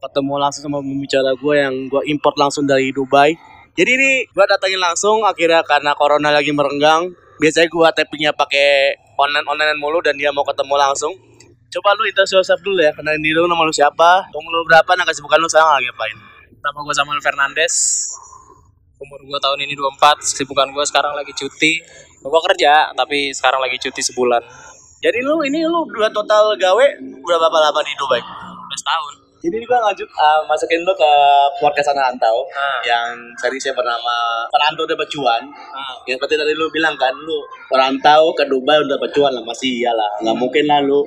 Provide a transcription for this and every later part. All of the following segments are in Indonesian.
ketemu langsung sama pembicara gue yang gue import langsung dari Dubai. Jadi ini gue datangin langsung akhirnya karena corona lagi merenggang. Biasanya gue tappingnya pakai online online mulu dan dia mau ketemu langsung. Coba lu introduce yourself dulu ya, kenalin diri lu nama lu siapa, umur lu berapa, nah kesibukan lu sekarang lagi ngapain. Nama gue Samuel Fernandes. Umur gue tahun ini 24, kesibukan gue sekarang lagi cuti. Gue kerja, tapi sekarang lagi cuti sebulan. Jadi lu ini lu dua total gawe berapa lama di Dubai? 15 tahun. Jadi gue lanjut uh, masukin lu ke podcast anak rantau Ah. yang seriesnya bernama Perantau Dapat Cuan. Ah. Ya seperti tadi lu bilang kan, lu perantau ke Dubai udah dapat cuan lah masih iyalah. Nggak mungkin lah lu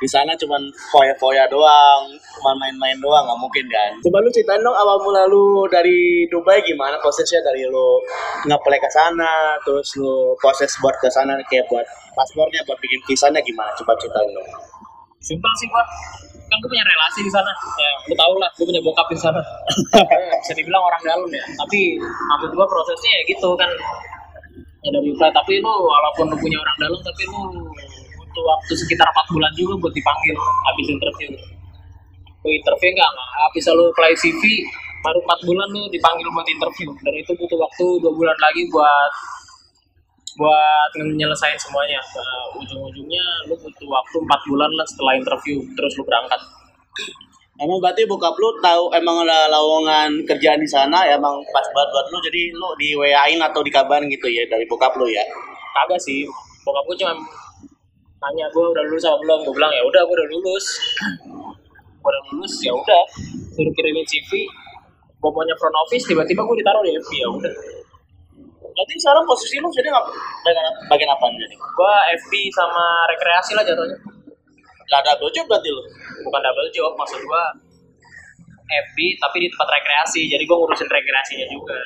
di sana cuman foya-foya doang, cuman main-main doang nggak mungkin kan. Coba lu ceritain dong awal mula lu dari Dubai gimana prosesnya dari lu ngeplay ke sana, terus lu proses buat ke sana kayak buat paspornya, buat bikin visanya gimana? Coba ceritain dong. Simpel sih gue. Kan gue punya relasi di sana. Ya, lu tau lah, gue punya bokap di sana. Bisa dibilang orang dalam ya. Tapi maksud gue prosesnya ya gitu kan. Ya dari. Tapi lu walaupun lu punya orang dalam, tapi lu butuh waktu sekitar 4 bulan juga buat dipanggil habis interview. Lu interview nggak nggak bisa lu apply CV baru 4 bulan lu dipanggil buat interview dan itu butuh waktu dua bulan lagi buat buat nyelesain semuanya. Nah, ujung-ujungnya lu butuh waktu 4 bulan lah setelah interview terus lu berangkat. Emang berarti bokap lu tahu emang ada lowongan kerjaan di sana ya emang pas buat buat lu jadi lu di WA-in atau dikabarin gitu ya dari bokap lu ya. kagak sih bokap gue cuma nanya gue udah lulus apa belum? Gue bilang ya udah gue udah lulus. Gue udah lulus ya udah. Suruh kirimin CV gue maunya front office tiba-tiba gue ditaruh di FB ya udah Berarti sekarang posisi lu jadi nggak bagian, bagian apa jadi? gue FB sama rekreasi lah jatuhnya Gak ada job berarti lu. bukan double job maksud gua FB tapi di tempat rekreasi jadi gua ngurusin rekreasinya juga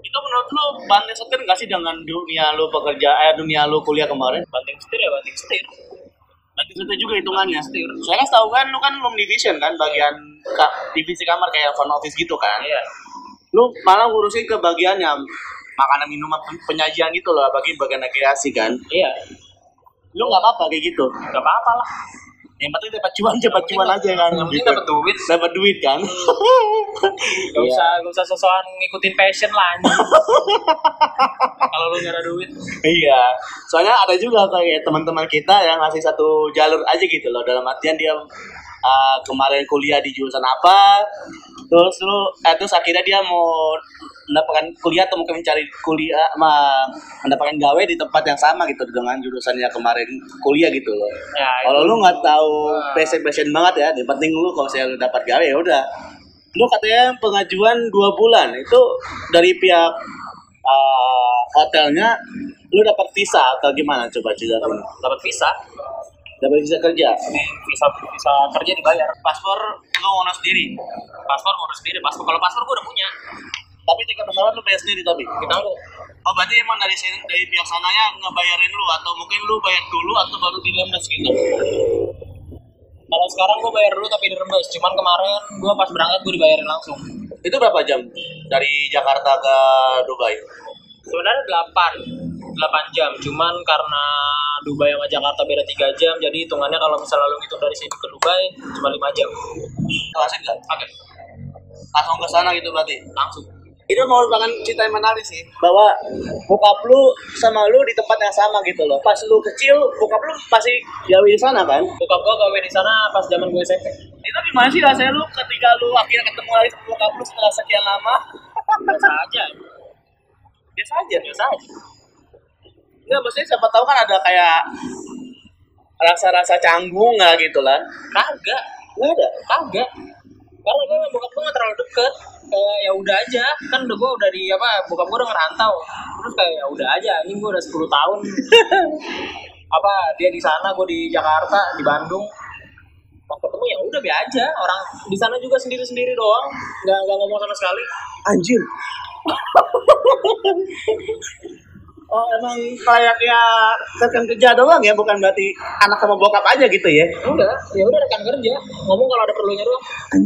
Itu menurut lu banting setir nggak sih dengan dunia lu pekerja eh dunia lu kuliah kemarin? banting setir ya banting setir Banting setir juga hitungannya. Setir. Kan tahu kan lu kan room division kan bagian ka- divisi kamar kayak front office gitu kan. iya lu malah ngurusin ke bagiannya makanan minuman pen- penyajian gitu loh bagi bagian rekreasi kan. Iya. Lu nggak apa-apa kayak gitu? Nggak apa-apa lah. Yang penting dapat cuan dapat cuan aja kan. yang penting dapat duit. Dapat duit kan? Gak Iya. usah gak usah sosokan ngikutin passion lah kalau lu ada duit. Iya. Soalnya ada juga kayak teman-teman kita yang ngasih satu jalur aja gitu loh dalam artian dia uh, kemarin kuliah di jurusan apa. Terus lu eh, terus akhirnya dia mau mendapatkan kuliah atau mungkin mencari kuliah ma, mendapatkan gawe di tempat yang sama gitu dengan jurusannya kemarin kuliah gitu loh. Ya kalau lu nggak tahu Wah. passion passion banget ya yang penting lu kalau saya lu dapat gawe ya udah. Lu katanya pengajuan dua bulan itu dari pihak uh, hotelnya lu dapat visa atau gimana? Coba cerita dapat visa dapat visa kerja? Visa visa kerja dibayar. Paspor lu ngurus sendiri. Paspor ngurus sendiri. Paspor kalau paspor gua udah punya. Tapi tiket pesawat lu bayar sendiri tapi kita lu oh berarti emang dari sini dari pihak sananya ngebayarin lu? Atau mungkin lu bayar dulu atau baru dilembas gitu? Kalau sekarang gua bayar dulu tapi dirembes cuman kemarin gua pas berangkat gua dibayarin langsung. Itu berapa jam dari Jakarta ke Dubai? Sebenarnya 8 8 jam. Cuman karena Dubai sama Jakarta beda 3 jam jadi hitungannya kalau misalnya lu ngitung dari sini ke Dubai cuma 5 jam. Asik nggak? oke langsung ke sana gitu berarti? Langsung. Itu merupakan cerita yang menarik sih bahwa bokap lu sama lu di tempat yang sama gitu loh. Pas lu kecil bokap lu pasti gawe di sana kan? Bokap gua gawe di sana pas zaman gue SMP itu gimana sih rasanya lu ketika lu akhirnya ketemu lagi sama bokap lu setelah sekian lama? Biasa aja. Biasa aja? Biasa aja Enggak, maksudnya siapa tahu kan ada kayak rasa-rasa canggung nggak gitu lah. Kagak. Nggak ada? Kagak. Karena gue bokap gue gak terlalu deket. Kayak ya udah aja. Kan udah gue udah di apa bokap gue udah ngerantau. Terus kayak ya udah aja. Ini gue udah 10 tahun. Apa dia di sana gue di Jakarta di Bandung. Ketemu ya udah biasa aja. Orang di sana juga sendiri sendiri doang. Nggak nggak ngomong sama sekali. Anjir Oh emang kayaknya rekan kerja doang ya, bukan berarti anak sama bokap aja gitu ya? enggak ya udah rekan kerja ngomong kalau ada perlunya doang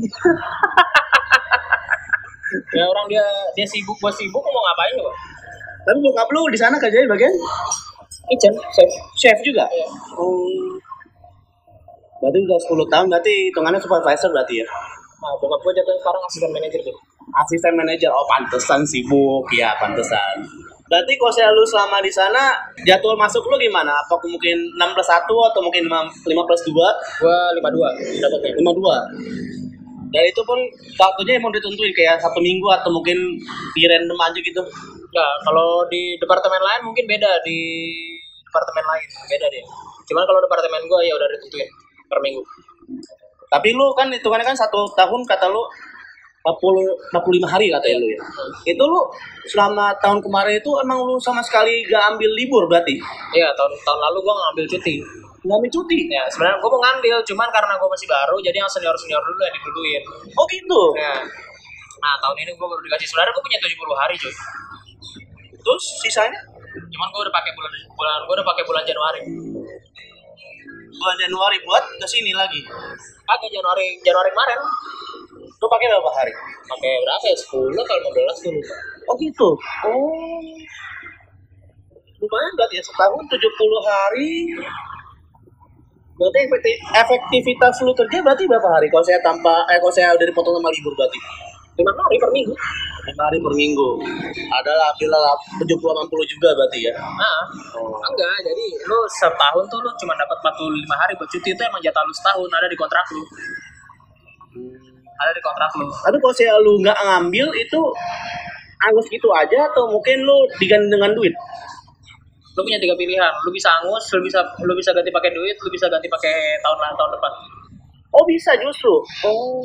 ya orang dia dia sibuk gue sibuk mau ngapain coba Tapi bokap lu di sana kerjanya bagian kitchen chef chef juga. Iya. Oh. Berarti udah 10 tahun berarti hitungannya supervisor berarti ya. Nah, bokap gue jatuhnya sekarang asisten manajer tuh. Asisten manajer oh pantesan sibuk ya pantesan. Berarti kalau saya lu selama di sana jadwal masuk lu gimana? Apa mungkin 6 plus 1 atau mungkin 5, 5 plus 2? Gue 52 dapetnya. 52. Dan itu pun waktunya emang ditentuin kayak satu minggu atau mungkin di random aja gitu. Enggak, kalau di departemen lain mungkin beda di departemen lain beda deh. Cuman kalau departemen gue ya udah ditentuin per minggu. Tapi lu kan hitungannya kan satu tahun kata lu 40 45 hari katanya lu ya. Itu lu selama tahun kemarin itu emang lu sama sekali gak ambil libur berarti? Iya, tahun tahun lalu gue ngambil cuti. Ngambil cuti? Ya, sebenarnya gue mau ngambil, cuman karena gue masih baru, jadi yang senior senior dulu yang diduluin. Oh gitu. Ya. Nah, tahun ini gue baru dikasih. Sebenarnya gue punya 70 hari, cuy. Terus sisanya? Cuman gue udah pakai bulan bulan gue udah pakai bulan Januari. Bulan Januari buat ke sini lagi. Pakai Januari Januari kemarin. Lu pakai berapa hari? Pakai berapa ya? 10 atau 15 tuh lupa. Oh gitu. Oh. Lumayan berarti ya setahun 70 hari. Berarti efektivitas lu kerja berarti berapa hari? Kalau saya tanpa eh kalau saya udah dipotong sama libur berarti 5 hari per minggu. 5 hari per minggu. Adalah bila 70 80 juga berarti ya. Nah, Oh. enggak. Jadi lu setahun tuh lu cuma dapat 45 hari buat cuti itu emang jatah lu setahun ada di kontrak lu. Ada di kontrak lu. Tapi kalau saya lu nggak ngambil itu angus gitu aja atau mungkin lu diganti dengan duit? Lu punya tiga pilihan. Lu bisa angus, lu bisa lu bisa ganti pakai duit, lu bisa ganti pakai tahun lain tahun depan. Oh bisa justru. Oh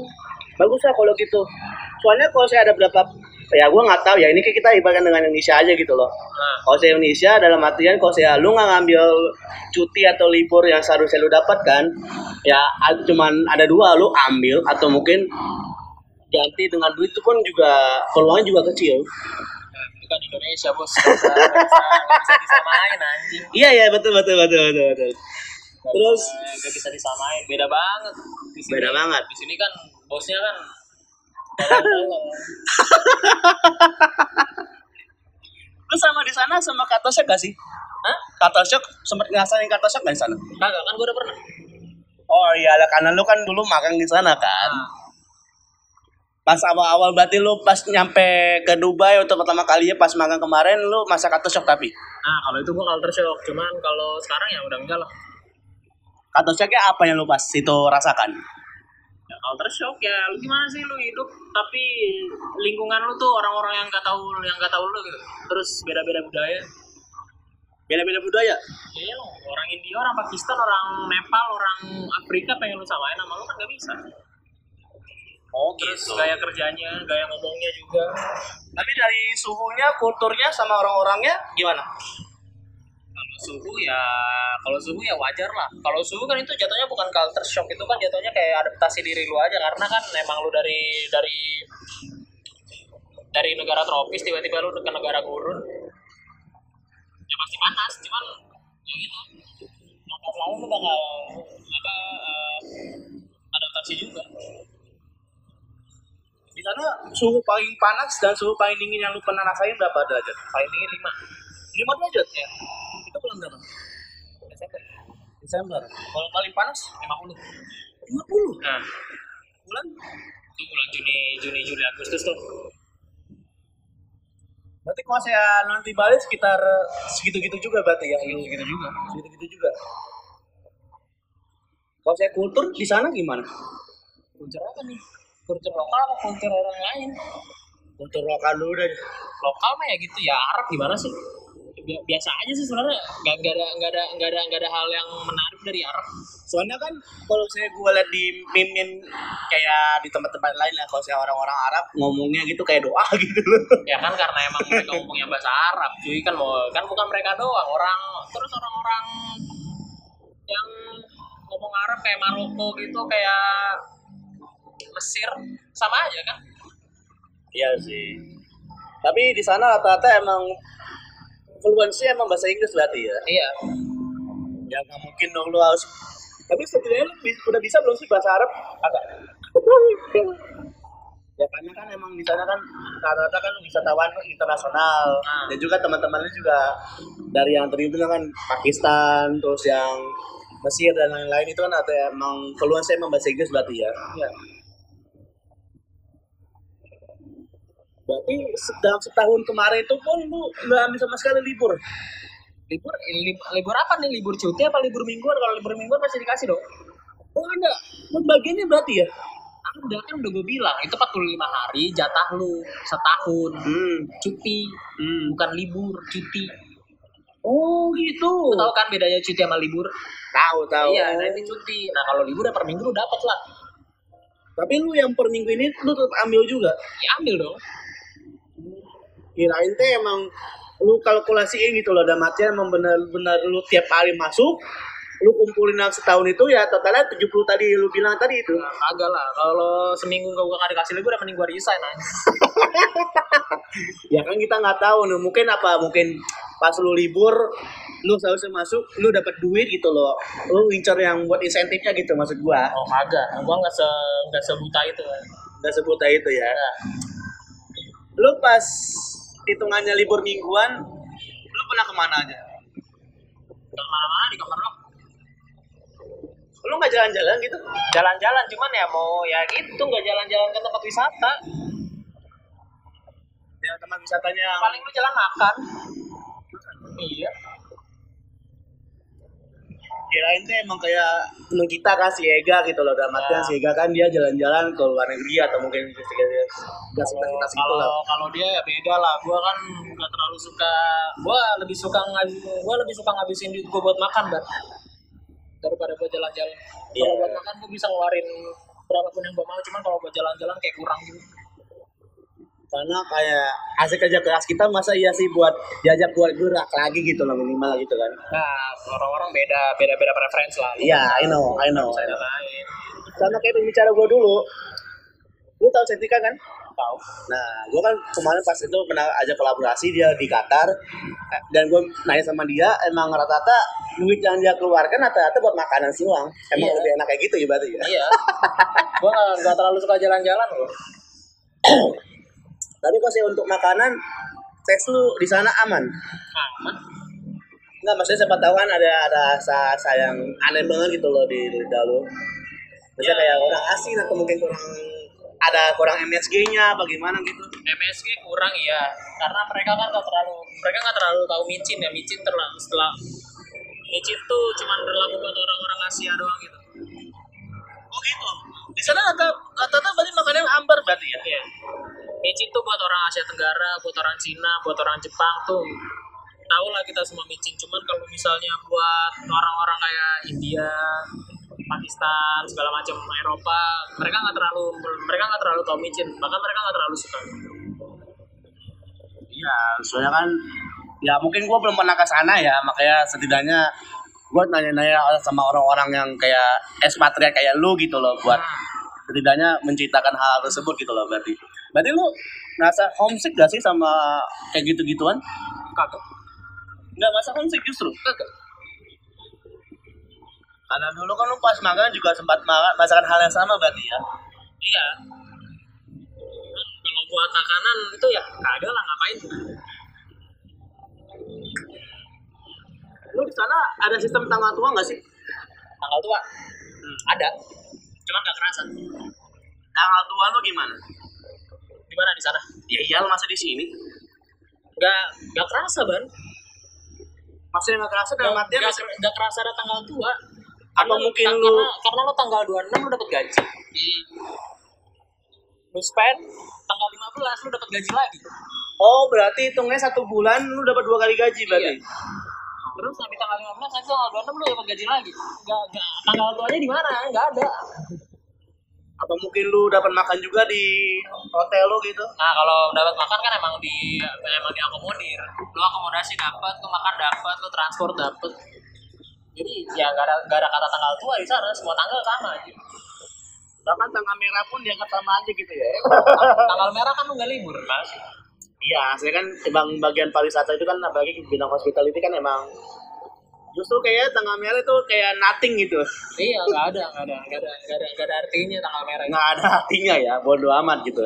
bagus lah kalau gitu. Soalnya kalau saya ada berapa ya gue nggak tahu ya ini kita ibaratkan dengan Indonesia aja gitu loh. Nah, Kalau saya Indonesia dalam artian kalau saya lu nggak ngambil cuti atau libur yang seharusnya lu dapatkan ya cuman ada dua lu ambil atau mungkin ganti dengan duit itu pun juga peluangnya juga kecil. nah, itu kan Indonesia bos. Bisa, disamain anjing. Iya iya betul betul betul betul betul. Terus bisa, gak bisa disamain. Beda banget. Di sini, Beda banget. Di sini kan bosnya kan. Lu sama di sana sama kata shock gak sih? Hah? Kata shock sempat ngerasain kata shock gak di sana? Kagak kan gue udah pernah. Oh iya lah karena lu kan dulu magang di sana kan. Nah, Pas awal-awal berarti lu pas nyampe ke Dubai untuk pertama kalinya pas magang kemarin lu masa kata shock tapi. nah kalau itu gue culture shock. Cuman kalau sekarang ya udah enggak lah. Kata shocknya apa yang lu pas itu rasakan? Culture shock ya lu gimana sih lu hidup tapi lingkungan lu tuh orang-orang yang gak tahu yang gak tahu lu gitu. Terus beda-beda budaya. Beda-beda budaya. Ya orang India, orang Pakistan, orang Nepal, orang Afrika pengen lu samain sama lu kan gak bisa. Oh Terus gaya kerjanya, gaya ngomongnya juga. Tapi dari suhunya, kulturnya sama orang-orangnya gimana? Suhu ya, kalau suhu ya wajar lah. Kalau suhu kan itu jatuhnya bukan culture shock, itu kan jatuhnya kayak adaptasi diri lu aja karena kan emang lu dari dari dari negara tropis tiba-tiba lu ke negara gurun. Ya pasti panas, cuman ya gitu. Lambat laun lu bakal apa eh, adaptasi juga. Di sana suhu paling panas dan suhu paling dingin yang lu pernah rasain berapa derajat? Paling dingin 5 5 derajat ya. Bulan berapa? Desember. Desember. Kalau paling panas 50. 50. Nah, Bulan itu bulan Juni, Juni, Juli, Agustus tuh. Berarti kalau saya nanti balik sekitar segitu-gitu juga berarti ya. Segitu juga. Segitu-gitu juga. Kalau saya kultur di sana gimana? Kultur apa nih? Kultur lokal apa kultur orang lain? Kultur lokal dulu deh. Lokal mah ya gitu ya Arab gimana sih? Bi- Biasa aja sih sebenarnya. Gak, gak ada gak ada gak ada gak ada hal yang menarik dari Arab. Soalnya kan kalau saya gue lihat di mimin kayak di tempat-tempat lain lah kalau saya orang-orang Arab ngomongnya gitu kayak doa gitu loh. Ya kan karena emang mereka ngomongnya bahasa Arab, cuy kan mau kan bukan mereka doang orang terus orang-orang yang ngomong Arab kayak Maroko gitu kayak Mesir sama aja kan? Iya sih. Tapi di sana rata-rata emang fluensi emang bahasa Inggris berarti ya. Iya. Ya nggak mungkin dong lu harus. Tapi setidaknya lu udah bisa belum sih bahasa Arab? Agak. ya karena kan emang di sana kan rata-rata kan wisatawan internasional Nah. dan juga teman-temannya juga dari yang terhitung kan Pakistan terus yang Mesir dan lain-lain itu kan ada emang keluhan saya emang bahasa Inggris berarti ya. Iya. Berarti dalam setahun kemarin itu pun lu nggak ambil sama sekali libur. Libur, libur, libur apa nih? Libur cuti apa libur mingguan? Kalau libur mingguan pasti dikasih dong. Oh ada, bagiannya berarti ya? Ada kan udah gue bilang, itu 45 hari jatah lu setahun. Hmm. Cuti, hmm. bukan libur, cuti. Oh gitu. Lu tahu kan bedanya cuti sama libur? Tahu tahu. Iya, nah ini cuti. Nah kalau libur ya per minggu lu dapat lah. Tapi lu yang per minggu ini lu tetap ambil juga. Ya ambil dong. Kirain teh emang lu kalkulasiin gitu loh, dalam artian emang benar-benar lu tiap hari masuk, lu kumpulin dalam setahun itu ya totalnya 70 tadi lu bilang tadi itu. Nah, agak lah. Kalau seminggu gak gak dikasih libur, ya mending gue resign aja. Ya kan kita nggak tahu nih, mungkin apa? Mungkin pas lu libur lu seharusnya masuk, lu dapat duit gitu loh. Lu incer yang buat insentifnya gitu maksud gua. Oh kagak, gue nggak se nggak sebuta itu. Udah sebut aja itu ya. Lu pas hitungannya libur mingguan, lu pernah ke mana aja? Ke mana-mana di kamar lo. Lu nggak jalan-jalan gitu? Jalan-jalan cuman ya mau ya gitu nggak jalan-jalan ke tempat wisata. Ya tempat wisatanya Paling lu jalan makan. Iya. Kirain tuh emang kayak temen kita kan si Ega gitu loh dalam artian Ya. si Ega kan dia jalan-jalan ke luar negeri atau mungkin ke gas Kalau kita gitu lah kalau kalau dia ya beda lah. Gua kan nggak terlalu suka. Gua lebih suka gua lebih suka ngabisin duit gua buat makan, Bar. Daripada buat jalan-jalan. Iya. Kalau buat makan gua bisa ngeluarin berapapun yang gua mau, cuman kalau buat jalan-jalan kayak kurang gitu. Karena kayak hasil kerja keras kita masa iya sih buat diajak buat gerak lagi gitu loh minimal gitu kan Nah, orang-orang beda, beda-beda preferensi lah. iya I know I know, I know. lain. sama kayak pembicara gue dulu lu tahu Sentika kan Tahu. Nah, gue kan kemarin pas itu pernah ajak kolaborasi dia di Qatar dan gue nanya sama dia emang rata-rata duit yang dia keluarkan rata-rata buat makanan sih Emang Iya. lebih enak kayak gitu ya berarti ya. Iya. gua nggak nggak terlalu suka jalan-jalan loh. Tapi kalau saya untuk makanan, tes lu di sana aman. Aman. Enggak, maksudnya siapa tahu kan ada ada rasa yang aneh banget gitu loh di lidah lu. Misalnya Ya. kayak orang asin atau mungkin kurang ada kurang MSG-nya bagaimana gitu. MSG kurang ya, karena mereka kan nggak terlalu mereka nggak terlalu tahu micin ya micin terlalu setelah micin tuh cuman berlaku buat orang-orang Asia doang gitu. Oh gitu. Di sana rata rata berarti makanannya ambar berarti ya. Iya. Micin tuh buat orang Asia Tenggara, buat orang Cina, buat orang Jepang tuh tahu lah kita semua micin. Cuman kalau misalnya buat orang-orang kayak India, Pakistan, segala macam Eropa, mereka nggak terlalu mereka nggak terlalu tahu micin, bahkan mereka nggak terlalu suka. Iya, soalnya kan ya mungkin gue belum pernah ke sana ya, makanya setidaknya gue nanya-nanya sama orang-orang yang kayak ekspatriat kayak lu gitu loh buat setidaknya menceritakan hal, hal tersebut gitu loh berarti. Berarti lu ngerasa homesick gak sih sama kayak gitu-gituan? Kagak. Nggak masa homesick justru? Kagak. Karena dulu kan lu pas makan juga sempat makan masakan hal yang sama berarti ya? Iya. Kan Kalau buat makanan itu ya kagak lah ngapain. Lu di sana ada sistem tanggal tua nggak sih? Tanggal tua ada, cuman nggak kerasa. Tanggal tua lu gimana? Di mana di sana? Ya iyalah masa di sini. Nggak nggak kerasa ban. Maksudnya nggak kerasa dalam artian nggak nggak kerasa ada tanggal tua. Apa mungkin tang- lu- karena, karena lo tanggal 26 lo dapet gaji. Lu spend tanggal 15 lu dapet gaji lagi. Oh berarti hitungnya satu bulan lu dapat dua kali gaji berarti? Iya. Terus sampai tanggal 15 nanti tanggal 26 lu dapet gaji lagi. Nggak, nggak, tanggal tuanya di mana? Nggak ada. Apa mungkin lu dapat makan juga di hotel lu gitu? Nah kalau dapat makan kan emang di emang diakomodir. Lu akomodasi dapat, lu makan dapat, lu transport dapat. Jadi ya nggak ada nggak ada kata tanggal tua di sana, semua tanggal sama aja. Bahkan tanggal merah pun dianggap sama aja gitu ya? tanggal merah kan lu nggak libur mas. Iya, saya kan emang bagian pariwisata itu kan apalagi bidang hospitality kan emang justru kayak tanggal merah itu kayak nothing gitu. Iya nggak ada nggak ada nggak ada nggak ada nggak ada artinya tanggal merah. Nggak ada artinya ya, bodo amat gitu.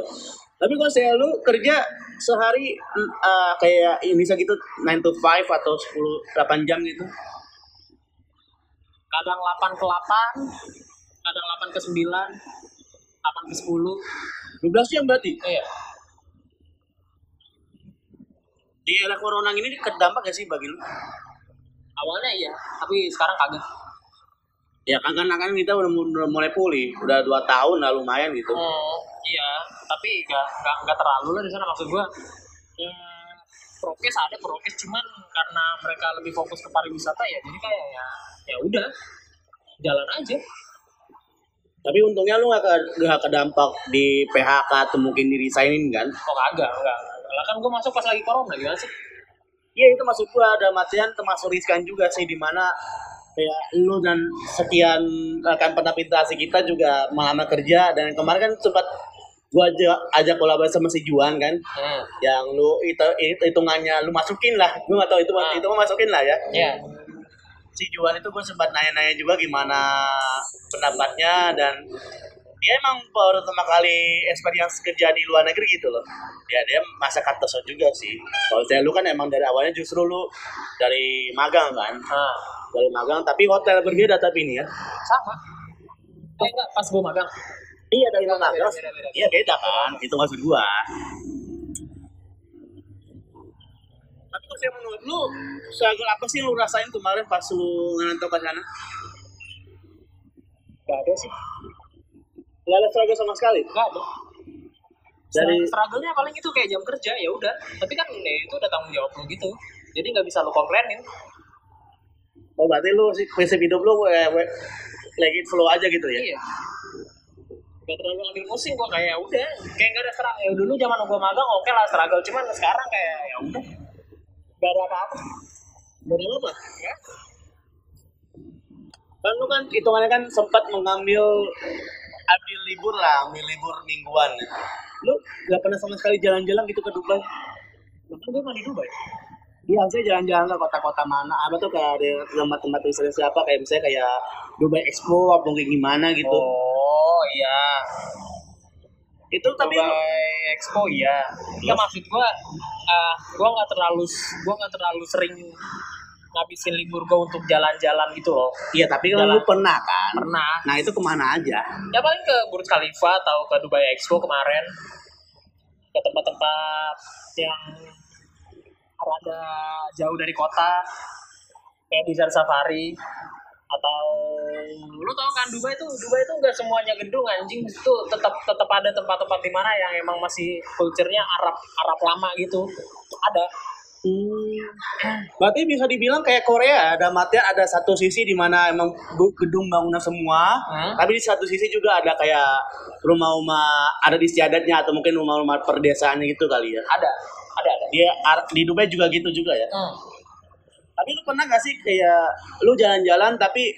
Tapi kalau saya lu kerja sehari eh, kayak ini bisa gitu 9 to 5 atau 10 8 jam gitu. kadang 8 ke 8 kadang 8 ke 9 8 ke 10 12 jam berarti. iya Di era corona ini terdampak gak sih bagi lu? Awalnya iya tapi sekarang kagak Ya kan kan kita udah, mu- udah mulai pulih, udah dua tahun lah lumayan gitu. Hmm, iya, tapi nggak nggak nggak terlalu lah di sana maksud gua. Ya, prokes ada prokes cuman karena mereka lebih fokus ke pariwisata ya jadi kayak ya ya udah jalan aja. Tapi untungnya lu gak, ke, gak kedampak di PHK atau mungkin di resignin kan? Oh kagak, enggak. Lah kan gua masuk pas lagi corona gimana sih? Iya itu maksud gua ada matian termasuk riskan juga sih di mana kayak lu dan sekian rekan penapitasi kita juga melamar kerja dan kemarin kan sempat gua aja ajak kolaborasi sama si Juan kan Hmm. yang lu itu, itu hitungannya lu masukin lah gua nggak tahu itu Ah. itu masukin lah ya Ya. si Juan itu gue sempat nanya-nanya juga gimana pendapatnya dan dia emang baru pertama kali experience kerja di luar negeri gitu loh. Ya dia masa kantoso juga sih. Kalau saya lu kan emang dari awalnya justru lu dari magang kan? Nah, dari magang tapi hotel berbeda tapi ini ya. Sama. Eh enggak, pas gua magang. iya dari magang. Beda, beda, beda. iya beda kan? Itu maksud gua. Tapi kalau saya menurut lu struggle apa sih lu rasain kemarin pas lu ngerantau ke sana? Gak ada sih. Gak ada struggle sama sekali Gak ada. Dari- Dari struggle-nya paling itu kayak jam kerja ya udah. Tapi kan ya, itu udah tanggung jawab lu gitu. Jadi nggak bisa lu komplainin. Oh berarti lu sih prinsip hidup lu eh, lagi flow aja gitu ya? Iya. Gak terlalu ambil pusing gua kayak ya udah kayak gak ada struggle. Ya dulu zaman gua magang oke lah struggle cuman sekarang kayak ya udah. Gak ada apa-apa. Gak ada apa? Ya. Kan lu kan hitungannya kan sempat mengambil ambil libur lah, ambil libur mingguan. Lu gak pernah sama sekali jalan-jalan gitu ke Dubai? Bahkan gua mah di Dubai. Iya, saya jalan-jalan ke kota-kota mana? Apa tuh kayak ada tempat-tempat wisata siapa? Kayak misalnya kayak Dubai Expo apa mungkin gimana gitu? Oh iya. Itu tapi lu- Dubai Expo iya. Iya maksud gua ah gua nggak terlalu gua nggak terlalu sering ngabisin libur gua untuk jalan-jalan gitu loh. iya tapi kan lu pernah kan? Pernah. Nah itu ke mana aja? Ya paling ke Burj Khalifa atau ke Dubai Expo kemarin. Ke tempat-tempat yang rada jauh dari kota. Kayak Desert Safari atau lu tau kan Dubai itu Dubai itu nggak semuanya gedung anjing itu tetap tetap ada tempat-tempat di mana yang emang masih culture-nya Arab Arab lama gitu ada Hmm. Berarti bisa dibilang kayak Korea ada matian ada satu sisi di mana emang gedung bangunan semua, Hmm. tapi di satu sisi juga ada kayak rumah-rumah ada di istiadatnya atau mungkin rumah-rumah perdesaannya gitu kali ya. ada ada ada Dia di Dubai juga gitu juga ya. Hmm. Tapi lu pernah gak sih kayak lu jalan-jalan tapi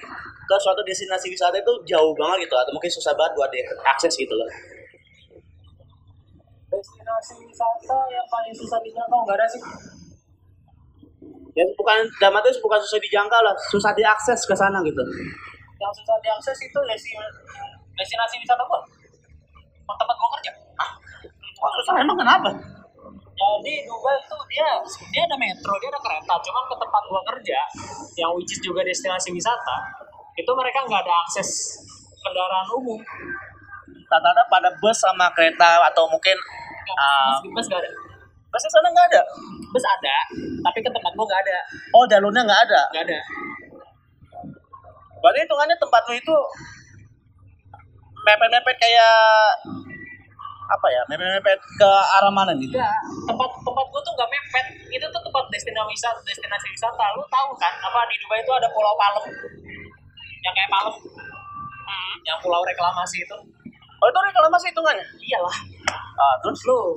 ke suatu destinasi wisata itu jauh banget gitu atau mungkin susah banget buat akses gitu loh. destinasi wisata yang paling susah dijangkau nggak ada sih Ya bukan dalam bukan susah dijangkau lah, susah diakses ke sana gitu. yang susah diakses itu destinasi destinasi wisata gua. Tempat gua kerja. Oh, susah emang kenapa? jadi Dubai itu dia dia ada metro dia ada kereta. Cuman ke tempat gua kerja yang which is juga destinasi wisata itu mereka nggak ada akses kendaraan umum. Rata-rata pada bus sama kereta atau mungkin ah, bus bus nggak ada bus di sana nggak ada. bus ada tapi ke tempat gua nggak ada Oh jalurnya nggak ada. nggak ada Berarti hitungannya tempat lu itu mepet-mepet kayak apa ya? Mepet-mepet ke arah mana nih? Enggak, tempat tempat gua tuh nggak mepet. Itu tuh tempat destinasi wisata, destinasi wisata. Lu tahu kan apa di Dubai itu ada Pulau Palem. Yang kayak Palem. Hmm, yang pulau reklamasi itu. Oh itu reklamasi hitungannya? Iyalah. Ah, terus Lu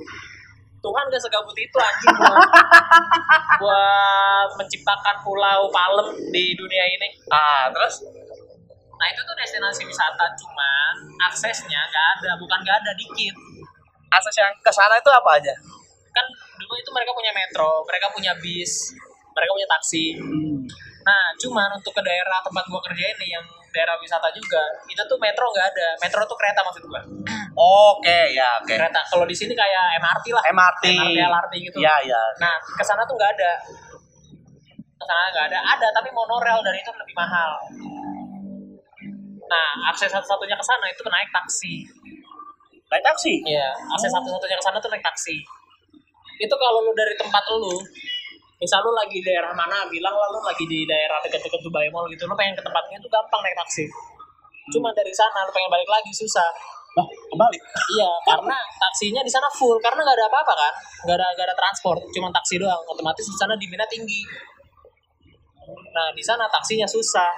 Tuhan gak segabut itu anjing buat, buat menciptakan pulau Palem di dunia ini. ah terus Nah itu tuh destinasi wisata cuman aksesnya nggak ada, bukan nggak ada dikit. akses yang ke sana itu apa aja? Kan dulu itu mereka punya metro, mereka punya bis, mereka punya taksi. Hmm. Nah, cuman untuk ke daerah tempat gua kerja ini yang daerah wisata juga, itu tuh metro nggak ada. Metro tuh kereta maksud gua. Oke ya oke. Kereta. Kalau di sini kayak MRT lah. MRT. MRT, LRT gitu. Iya iya. Nah, ke sana tuh nggak ada. Ke sana nggak ada. Ada tapi monorail dan itu lebih mahal. Nah, akses satu-satunya ke sana itu naik taksi. Naik taksi. Iya, akses satu-satunya ke sana tuh naik taksi. Itu kalau lu dari tempat lu, misal lu lagi di daerah mana, bilang lah lu lagi di daerah dekat-dekat Dubai Mall gitu, lu pengen ke tempatnya itu gampang naik taksi. Cuma dari sana lu pengen balik lagi susah. Nah, kembali. Iya, karena taksinya di sana full karena nggak ada apa-apa kan, nggak ada nggak ada transport, cuma taksi doang. Otomatis di sana demandnya tinggi. Nah, di sana taksinya susah.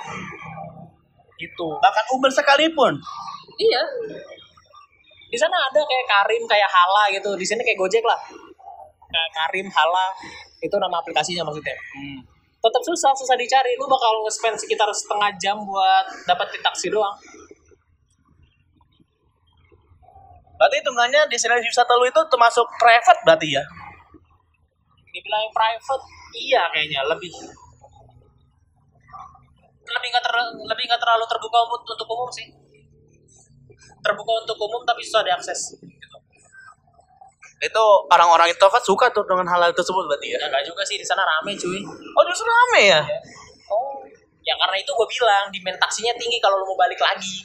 Gitu. Bahkan Uber sekalipun. Iya. Di sana ada kayak Karim, kayak Hala gitu. Di sini kayak Gojek lah. Karim, Hala, itu nama aplikasinya maksudnya. Hmm. Tetap susah, susah dicari. Lu bakal nge-spend sekitar setengah jam buat dapetin taksi doang. Berarti hitungannya destinasi wisata lu itu termasuk private berarti ya? Dibilang private, iya kayaknya lebih lebih nggak ter- lebih nggak terlalu terbuka untuk, untuk umum sih. Terbuka untuk umum tapi susah diakses. Itu orang-orang introvert suka tuh dengan hal, -hal tersebut berarti ya? Ya nggak juga sih di sana rame cuy. Oh justru rame ya? Oh. Ya karena itu gue bilang demand taksinya tinggi kalau lu mau balik lagi.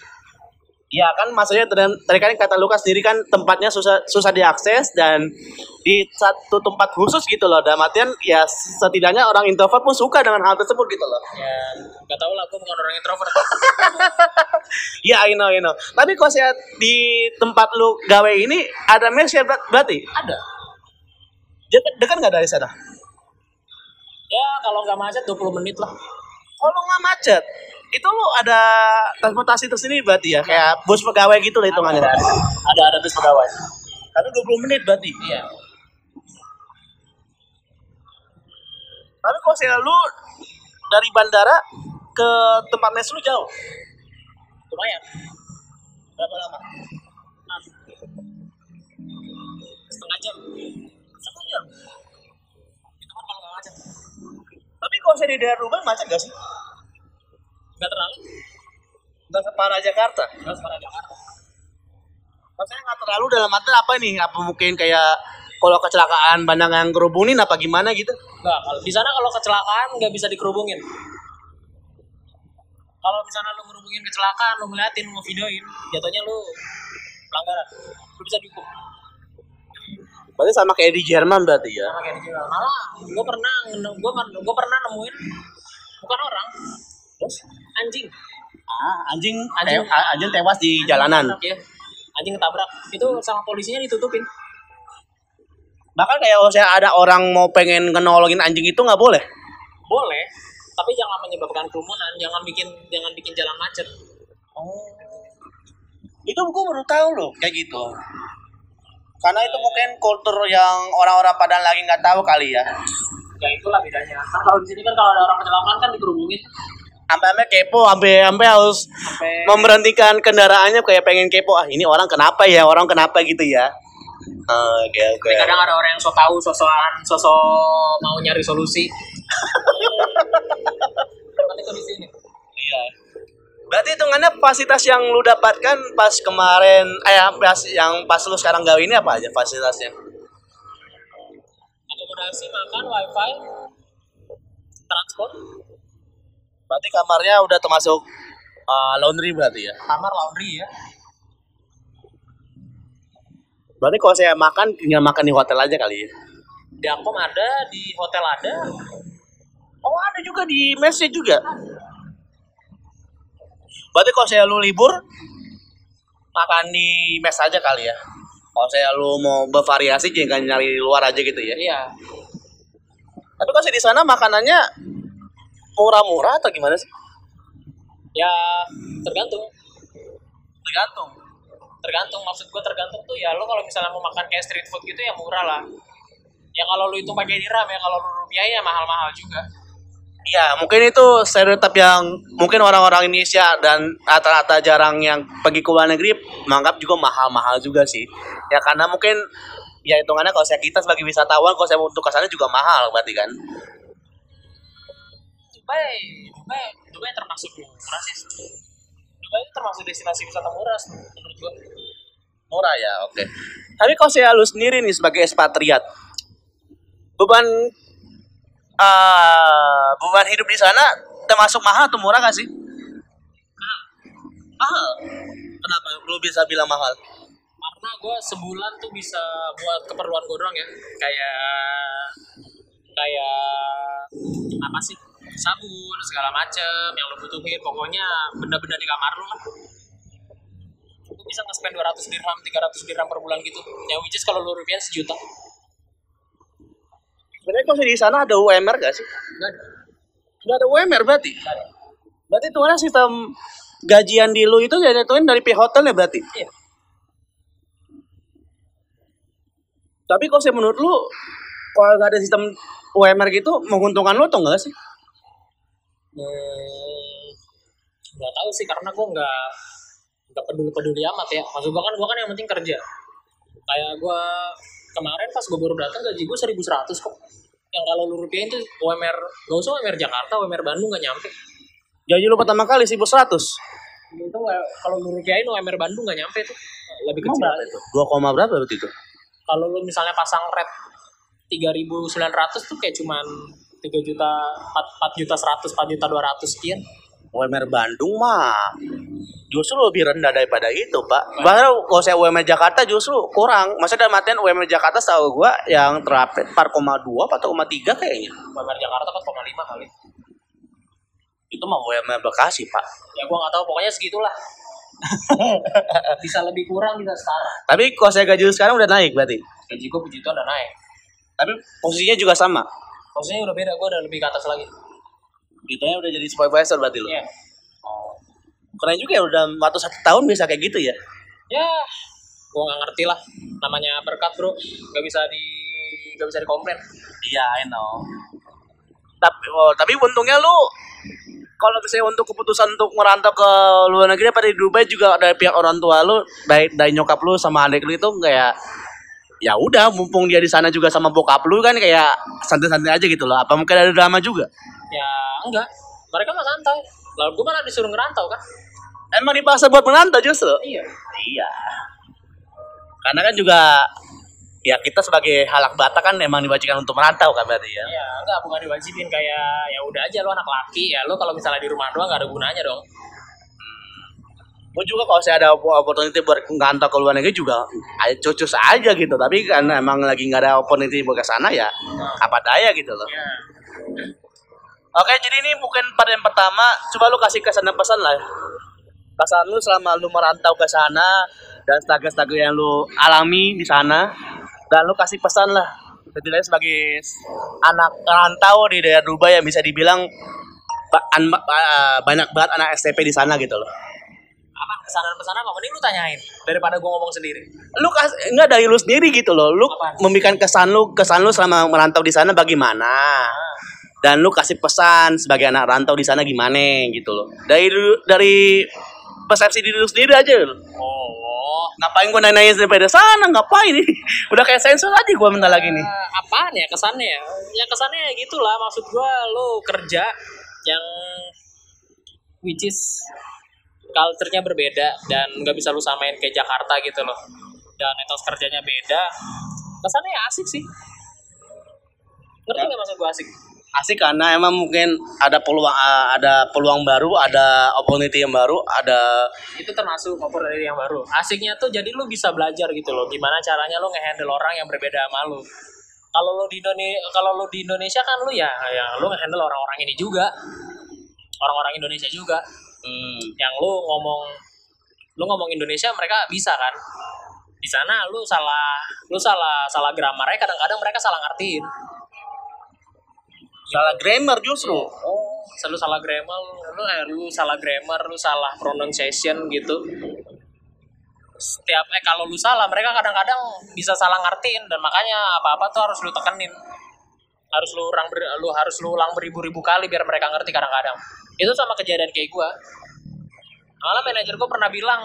Iya kan maksudnya tadi kan kata Lukas sendiri kan tempatnya susah susah diakses dan di satu tempat khusus gitu loh. Dalam artian ya setidaknya orang introvert pun suka dengan hal tersebut gitu loh. Ya nggak tahu lah gue bukan orang introvert. Iya I know I know. Tapi kalau saya di tempat lu gawe ini ada mes ya ber- berarti? Ada. Dekat dekat nggak dari sana? Ya kalau nggak macet 20 menit lah. Kalau nggak macet, itu lu ada transportasi tersendiri berarti ya? Kayak bus pegawai gitu lah hitungannya. Ada ada bis pegawai. Karena 20 menit berarti. Iya. Tapi kalau saya lu dari bandara ke tempat mes lu jauh. Lumayan. Berapa lama? Ah. Setengah jam. Setengah jam. Itu kan kalau macet. Tapi kalau saya di daerah rumah macet gak sih? Nggak terlalu. Nggak separah Jakarta. Nggak separah Jakarta. Maksudnya nggak terlalu dalam arti apa nih? Apa mungkin kayak kalau kecelakaan bandang yang kerubungin apa gimana gitu? Nggak, kalau di sana kalau kecelakaan nggak bisa dikerubungin. Kalau misalnya lu ngerubungin kecelakaan, lu ngeliatin, lu videoin, jatuhnya lu pelanggaran. Lu bisa dihukum. Berarti sama kayak di Jerman berarti ya? Sama kayak di Jakarta. Malah gue pernah gue gue pernah nemuin bukan orang, terus anjing. Ah, anjing, Anjing. te- anjing tewas di jalanan. Ya. Anjing ketabrak. Itu sama polisinya ditutupin. Bahkan kayak saya ada orang mau pengen ngenolongin anjing itu nggak boleh. Boleh, tapi jangan menyebabkan kerumunan, jangan bikin jangan bikin jalan macet. Oh. Itu gue baru tahu loh kayak gitu. Karena itu mungkin kultur yang orang-orang Padang lagi nggak tahu kali ya. Ya itulah bedanya. Kalau di sini kan kalau ada orang kecelakaan kan dikerubungin Sampai-sampai kepo, sampai harus sampai memberhentikan kendaraannya kayak pengen kepo. Ah ini orang kenapa ya? Orang kenapa gitu ya? Ah, Oke oke. Tapi kadang ada orang yang so tahu sosokan sosok mau nyari solusi. Itu di sini. Iya. Berarti hitungannya fasilitas yang lu dapatkan pas kemarin, eh pas yang pas lu sekarang gawe ini apa aja fasilitasnya? Akomodasi, makan, wifi, transport, Berarti kamarnya udah termasuk uh, laundry berarti ya? kamar, laundry ya. Berarti kalau saya makan tinggal makan di hotel aja kali ya? Di Akom ada, di hotel ada. Oh ada juga di mesnya juga. Berarti kalau saya lu libur makan di mes aja kali ya? Kalau saya lu mau bervariasi jangan nyari di luar aja gitu ya? Iya. Tapi kalau saya di sana makanannya murah-murah atau gimana sih? Ya tergantung. Tergantung. tergantung maksud gue tergantung tuh ya lo kalau misalnya mau makan kayak street food gitu ya murah lah ya kalau lu hitung pakai dirham ya kalau lu rupiah ya mahal-mahal juga Ya mungkin itu stereotip yang mungkin orang-orang Indonesia dan rata-rata jarang yang pergi ke luar negeri menganggap juga mahal-mahal juga sih. Ya karena mungkin ya hitungannya kalau saya kita sebagai wisatawan kalau saya untuk ke sana juga mahal berarti kan. Dubai Dubai Dubai termasuk murah sih Dubai itu termasuk destinasi wisata murah sih, menurut gue Murah ya, oke. Tapi kalau saya lu sendiri nih sebagai ekspatriat, beban eh beban hidup di sana termasuk mahal atau murah gak sih? Mahal. Kenapa lu bisa bilang mahal? karena gue sebulan tuh bisa buat keperluan gue doang ya kayak kayak apa sih sabun segala macem yang lo butuhin pokoknya benda-benda di kamar lo lah lu bisa nge-spend 200 dirham 300 dirham per bulan gitu ya which is kalau lu rupiah sejuta Sebenarnya kalau di sana ada UMR gak sih? enggak ada Nggak ada UMR berarti? Nggak ada. Berarti itu mana sistem gajian di lu itu jatuhin dari pihak hotel ya berarti? iya Tapi kalau saya menurut lu, kalau nggak ada sistem UMR gitu, menguntungkan lu atau enggak sih? Hmm, nggak tahu sih karena gue nggak nggak peduli peduli amat ya maksud gue kan gue kan yang penting kerja kayak gue kemarin pas gue baru datang gaji gue 1100 kok yang kalau lu rupiahin tuh UMR gak usah UMR Jakarta UMR Bandung nggak nyampe Gaji lu pertama kali 1100. itu nggak- kalau lu rupiahin UMR Bandung nggak nyampe tuh lebih kecil berapa itu? 2, berapa berarti itu? kalau lu misalnya pasang rate 3.900 tuh kayak cuman 3 juta 4, 4 juta 100 4 juta 200 sekian UMR Bandung mah justru lebih rendah daripada itu, Pak. Bahkan kalau saya UMR Jakarta justru kurang. Maksudnya dalam artian UMR Jakarta setahu gua yang terapet 4,2 atau 4,3 kayaknya. UMR Jakarta 4,5 kali Itu mah UMR Bekasi, Pak. ya gua nggak tahu pokoknya segitulah bisa lebih kurang bisa setara Tapi kalau saya gaji sekarang udah naik berarti. gaji gue puji Tuhan udah naik Tapi posisinya juga sama. Maksudnya udah beda gue udah lebih ke atas lagi Gitunya udah jadi supervisor berarti lu. Iya. Oh. Keren juga ya udah waktu satu tahun bisa kayak gitu ya. ya gue nggak ngerti lah namanya berkat bro nggak bisa di nggak bisa dikomplain Iya, I know. Tapi oh, tapi untungnya lu kalau misalnya untuk keputusan untuk merantau ke luar negeri pada di Dubai juga dari pihak orang tua lu, dari dari nyokap lu sama adik lu itu kayak ya udah mumpung dia di sana juga sama bokap lu kan kayak santai-santai aja gitu loh. Apa mungkin ada drama juga? ya enggak mereka mah santai lalu gue malah disuruh ngerantau kan Emang dipaksa buat merantau justru? iya Iya. Karena kan juga ya kita sebagai halak bata kan emang diwajibkan untuk merantau kan berarti ya. Iya, enggak bukan diwajibin kayak ya udah aja lo anak laki ya lo kalau misalnya di rumah doang nggak ada gunanya dong. Gue juga kalau saya ada opportunity buat ngantau ke luar negeri juga cocos aja gitu. Tapi karena emang lagi nggak ada opportunity buat ke sana ya apa daya gitu loh. Ya. Oke, jadi ini mungkin pada yang pertama, coba lu kasih kesan dan pesan lah. Kesan lu selama lu merantau ke sana dan struggle-struggle yang lu alami di sana dan lu kasih pesan lah. Setidaknya sebagai anak rantau di daerah Dubai yang bisa dibilang ba- an- ba- banyak banget anak STP di sana gitu loh. Apa kesanan pesan apa? Mending lu tanyain daripada gue ngomong sendiri. Lu kas enggak dari lu sendiri gitu loh. Lu Apaan? memberikan kesan lu, kesan lu selama merantau di sana bagaimana? dan lu kasih pesan sebagai anak rantau di sana gimana gitu loh dari dari persepsi diri lu sendiri aja loh. Oh. ngapain gua nanya daripada sana ngapain ini udah kayak sensor aja gua bentar lagi nih Eh, apaan ya kesannya ya? Ya kesannya ya gitulah maksud gue lo kerja yang which is culture-nya berbeda dan nggak bisa lu samain kayak Jakarta gitu loh. Dan etos kerjanya beda. Kesannya ya asik sih. Ngerti nggak maksud gue asik? asik karena emang mungkin ada peluang ada peluang baru ada opportunity yang baru ada itu termasuk opportunity yang baru asiknya tuh jadi lu bisa belajar gitu loh gimana caranya lu ngehandle orang yang berbeda sama lu kalau lu di Indonesia kalau lu di Indonesia kan lu ya ya lu ngehandle orang-orang ini juga orang-orang Indonesia juga hmm, yang lu ngomong lu ngomong Indonesia mereka bisa kan? Di sana lu salah lu salah salah grammarnya kadang-kadang mereka salah ngertiin. Salah grammar justru. Oh selalu salah grammar lu eh, lu salah grammar lu salah pronunciation gitu. Setiap eh kalau lu salah mereka kadang-kadang bisa salah ngertiin dan makanya apa-apa tuh harus lu tekenin harus lu ulang ber- lu harus lu ulang beribu-ribu kali biar mereka ngerti kadang-kadang. Itu sama kejadian kayak gua. Malah manajer gua pernah bilang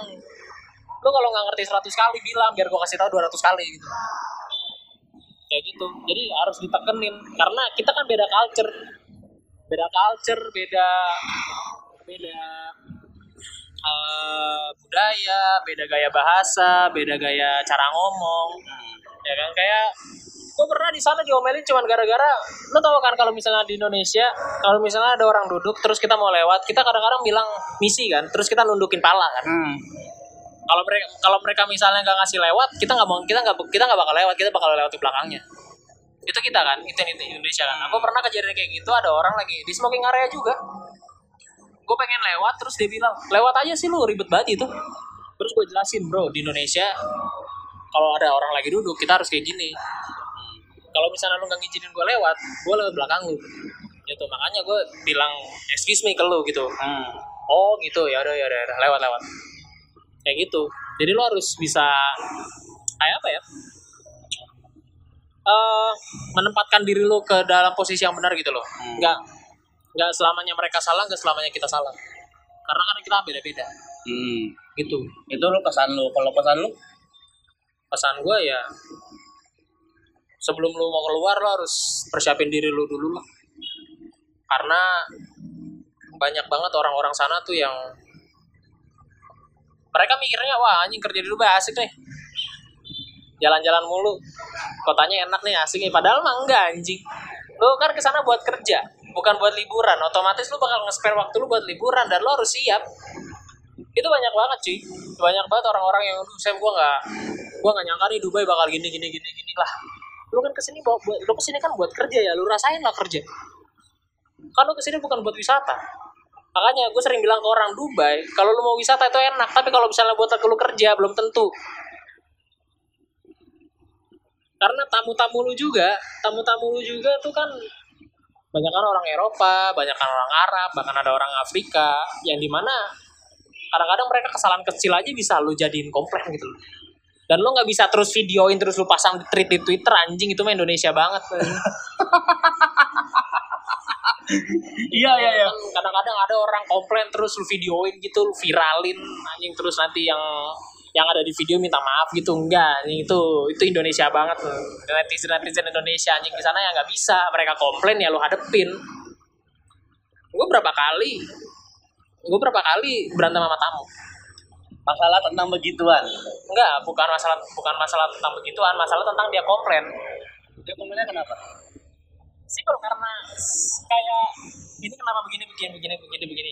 lu kalau nggak ngerti 100 kali bilang biar gua kasih tahu 200 kali gitu. Kayak gitu. Jadi harus ditekenin. Karena kita kan beda culture. Beda culture beda beda eh, budaya beda gaya bahasa beda gaya cara ngomong. Ya kan? Kayak gue pernah di sana diomelin cuman gara-gara lo tau kan kalau misalnya di Indonesia kalau misalnya ada orang duduk terus kita mau lewat kita kadang-kadang bilang misi kan terus kita nundukin pala kan. Hmm. kalau mereka kalau mereka misalnya nggak ngasih lewat kita nggak mau kita nggak kita nggak bakal lewat kita bakal lewat di belakangnya. Itu kita kan itu itu Indonesia kan. Aku pernah kejadian kayak gitu ada orang lagi di smoking area juga. Gue pengen lewat terus dia bilang lewat aja sih lu ribet banget itu. Terus gue jelasin bro di Indonesia kalau ada orang lagi duduk kita harus kayak gini kalau misalnya lu nggak ngizinin gue lewat gue lewat belakang lu gitu makanya gue bilang excuse me ke lu gitu Hmm. oh gitu ya udah ya udah ya udah, lewat lewat kayak gitu jadi lo harus bisa kayak apa ya eh menempatkan diri lo ke dalam posisi yang benar gitu loh Hmm. nggak nggak selamanya mereka salah nggak selamanya kita salah karena kan kita beda beda Hmm. gitu Itu lu pesan lu. Kalau pesan lu? pesan gue ya sebelum lu mau keluar lo harus persiapin diri lu dulu lah. Karena banyak banget orang-orang sana tuh yang mereka mikirnya wah anjing kerja di Dubai asik nih. Jalan-jalan mulu. Kotanya enak nih asik nih. Padahal mah enggak anjing. Lu kan ke sana buat kerja bukan buat liburan. Otomatis lu bakal nge-spare waktu lu buat liburan dan lu harus siap. Itu banyak banget cuy. Banyak banget orang-orang yang saya gua nggak gua nggak nyangka nih Dubai bakal gini gini gini gini lah lu kan ke sini buat buat- lu ke sini kan buat kerja ya lu rasain lah kerja. Kan lu ke sini bukan buat wisata. Makanya gue sering bilang ke orang Dubai kalau lu mau wisata itu enak tapi kalau misalnya buat lu kerja belum tentu. Karena tamu-tamu lu juga tamu-tamu lu juga tuh kan banyak kan orang Eropa banyak kan orang Arab bahkan ada orang Afrika yang di mana kadang-kadang mereka kesalahan kecil aja bisa lu jadiin komplain gitu dan lo nggak bisa terus videoin terus lu pasang di tweet di Twitter anjing itu mah Indonesia banget Iya iya iya. Kadang-kadang ada orang komplain terus lu videoin gitu lu viralin anjing terus nanti yang yang ada di video minta maaf gitu. Enggak anjing itu itu Indonesia banget netizen netizen Indonesia anjing di sana ya nggak bisa. Mereka komplain ya lu hadepin. Gue berapa kali gue berapa kali berantem sama tamu Masalah tentang begituan. enggak bukan masalah bukan masalah tentang begituan masalah tentang dia komplain. Dia komennya kenapa? simpel karena kayak ini kenapa begini begini begini begini begini?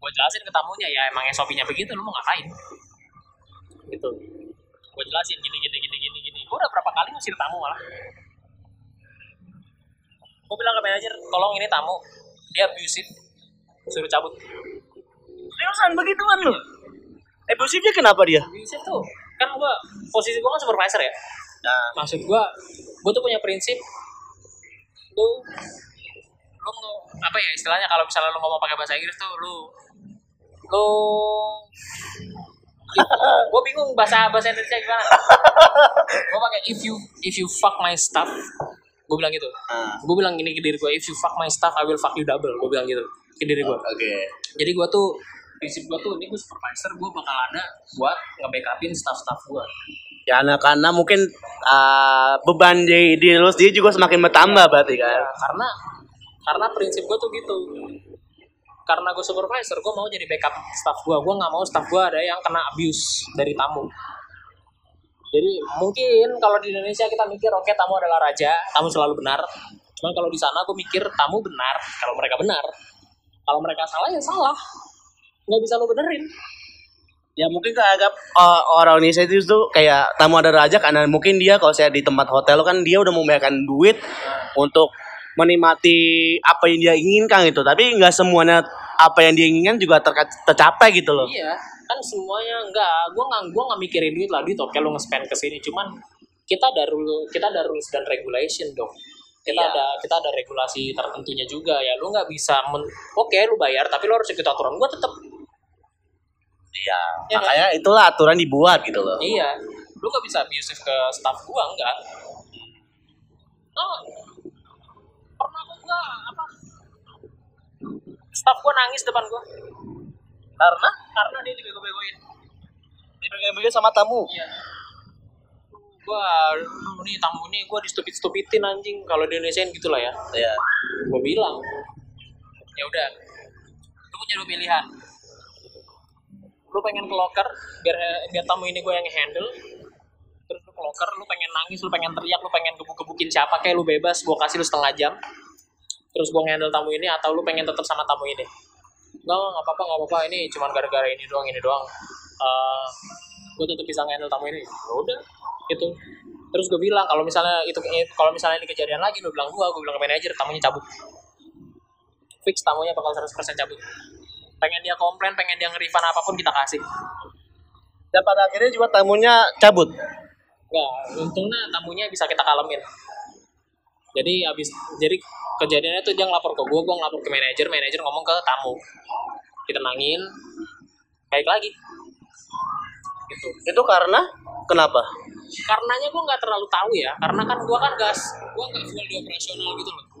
Gue jelasin ke tamunya ya emang SOP-nya begitu lu mau ngapain? Gitu. Gue jelasin gini gini gini gini gini. Gue udah berapa kali ngusir tamu malah. Gue bilang ke manajer tolong ini tamu dia abusive suruh cabut. Seriusan begituan lu? Ebusifnya kenapa dia? abusive tuh kan gue posisi gue kan supervisor ya Nah, maksud gua gua tuh punya prinsip lu lu apa ya istilahnya kalau misalnya lu ngomong pakai bahasa Inggris tuh lu lu gue bingung bahasa bahasa Indonesia gimana gue pakai if you if you fuck my stuff gue bilang gitu nah. gue bilang gini ke diri gue if you fuck my stuff I will fuck you double gue bilang gitu ke diri gue Oke. jadi gue tuh prinsip gue tuh ini gue supervisor gue bakal ada buat nge-backupin staff-staff gue Ya nah, karena mungkin uh, beban di di lu sendiri juga semakin bertambah berarti kan. Ya, karena karena prinsip gue tuh gitu. Karena gue supervisor gue mau jadi backup staff gue gue nggak mau staff gue ada yang kena abuse dari tamu. Jadi mungkin kalau di Indonesia kita mikir oke tamu adalah raja tamu selalu benar. Cuman kalau di sana gue mikir tamu benar. Kalau mereka benar kalau mereka salah ya salah nggak bisa lo benerin Ya mungkin keanggap uh, orang Indonesia itu tuh kayak tamu ada raja karena mungkin dia kalau saya di tempat hotel kan dia udah membayarkan duit untuk menikmati apa yang dia inginkan gitu. Tapi nggak semuanya apa yang dia inginkan juga terka- tercapai gitu loh. Iya, kan semuanya enggak. Gua nggak gua nggak mikirin duit lah duit oke lu nge-spend ke sini cuman kita ada rule kita ada rules dan regulation dong. Kita Iya. ada kita ada regulasi tertentunya juga ya. Lu nggak bisa men, oke lu bayar tapi lu harus ikut aturan. Gua tetap Iya. Iya, Makanya itulah aturan dibuat gitu loh. iya. Lu nggak bisa abusive ke staff gua enggak. Oh, pernah gua apa? Staff gua nangis depan gua Karena karena dia dibego-begoin. dipegang sama tamu. Iya. Gua aduh, nih tamu nih gua distupid-stupitin anjing. Kalau di Indonesia gitu lah ya. Iya. Gua bilang. Ya udah. Lu punya dua pilihan. Lu pengen ke locker biar biar tamu ini gue yang handle. Terus lu ke loker lu pengen nangis lu pengen teriak lu pengen gebuk-gebukin siapa kayak lu bebas gue kasih lu setengah jam. Terus gue ngendel tamu ini atau lu pengen tetap sama tamu ini. Nggak nggak apa-apa nggak apa-apa ini cuma gara-gara ini doang ini doang. Uh, gue tetap bisa ngendel tamu ini. Ya udah itu terus gue bilang kalau misalnya itu kalau misalnya ini kejadian lagi lu bilang gue gue bilang ke manajer tamunya cabut. Fix tamunya bakal 100% cabut pengen dia komplain pengen dia nge-refund apa pun kita kasih Dan pada akhirnya juga tamunya cabut. Enggak, untungnya tamunya bisa kita kalemin. Jadi abis jadi kejadiannya tuh dia ngelapor ke gue, gue ngelapor ke manajer, manajer ngomong ke tamu. Ditenangin, baik lagi. Gitu. Itu karena kenapa? Karenanya gue nggak terlalu tahu ya, karena kan gue kan gas, gue nggak full di operasional gitu loh.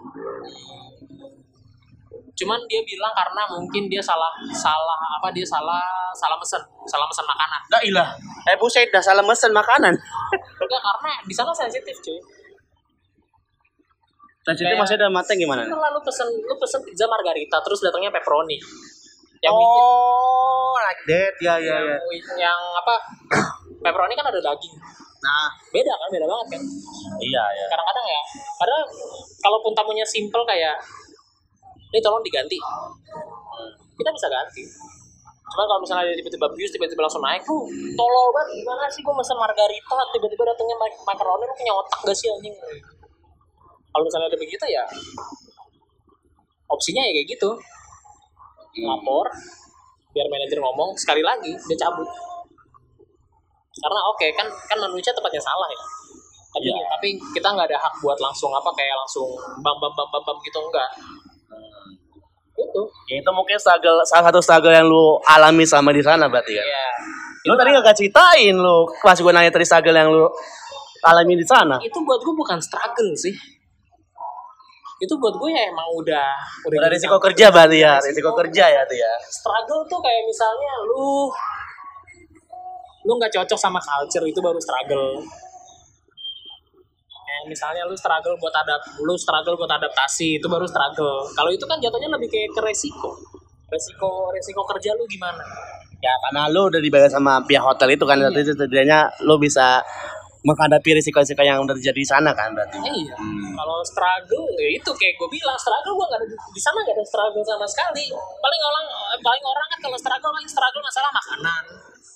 Cuman dia bilang karena mungkin dia salah salah apa dia salah salah mesen, salah mesen makanan. Dah ilah. Eh buset dah salah mesen makanan. Enggak karena di sana sensitif cuy. Kayak- masih ada mateng gimana? Lu lalu pesen lu pesen pizza margarita terus datangnya pepperoni. Yang bikin- oh, like that. Ya ya yang, ya. yang apa? pepperoni kan ada daging. Nah, Beda kan, beda banget kan. iya ya. Kadang-kadang ya, padahal kalaupun tamunya simple kayak ini tolong diganti. Kita bisa ganti. Cuman kalau misalnya dia tiba-tiba bius, tiba-tiba langsung naik, lu tolol banget. Gimana sih gue mesen margarita, tiba-tiba datangnya mak- makaroni, lu punya otak gak sih anjing? Kalau misalnya ada begitu ya, opsinya ya kayak gitu. lapor biar manajer ngomong sekali lagi dia cabut karena oke kan kan manusia tempatnya salah ya tapi Iya. tapi kita nggak ada hak buat langsung apa kayak langsung bam bam bam bam, bam gitu enggak itu itu mungkin struggle, salah satu struggle yang lu alami sama di sana berarti kan? ya Lu tadi gak ceritain lu pas gue nanya tadi struggle yang lu alami di sana. itu buat gue bukan struggle sih itu buat gue ya emang udah Udah jadi risiko kerja berarti ya, risiko kerja ya tuh ya. struggle tuh kayak misalnya lu lu nggak cocok sama culture itu baru struggle misalnya lu struggle buat adap lu struggle buat adaptasi itu baru struggle kalau itu kan jatuhnya lebih kayak ke resiko resiko resiko kerja lu gimana Ya karena lu udah dibayar sama pihak hotel itu kan, berarti itu setidaknya lu bisa menghadapi risiko-risiko yang terjadi di sana kan berarti. Eh, iya Hmm. kalau struggle ya itu kayak gue bilang struggle gue nggak ada di, sana nggak ada struggle sama sekali paling orang paling orang kan kalau struggle paling struggle masalah makanan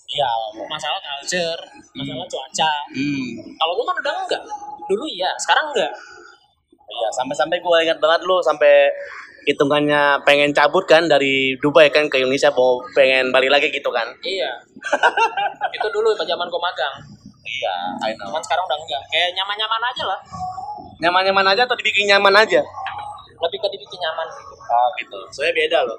Iya. masalah culture masalah cuaca Hmm. Kalau gue kan udah enggak. Dulu iya, sekarang enggak. Iya, sampai-sampai gue ingat banget lu sampai hitungannya pengen cabut kan dari Dubai kan ke Indonesia mau pengen balik lagi gitu kan. Iya. itu dulu pas zaman gue magang. Iya, I know. Cuman sekarang udah enggak. Kayak nyaman-nyaman aja lah. Nyaman-nyaman aja atau dibikin nyaman aja? Lebih ke dibikin nyaman. Oh gitu. Soalnya beda loh.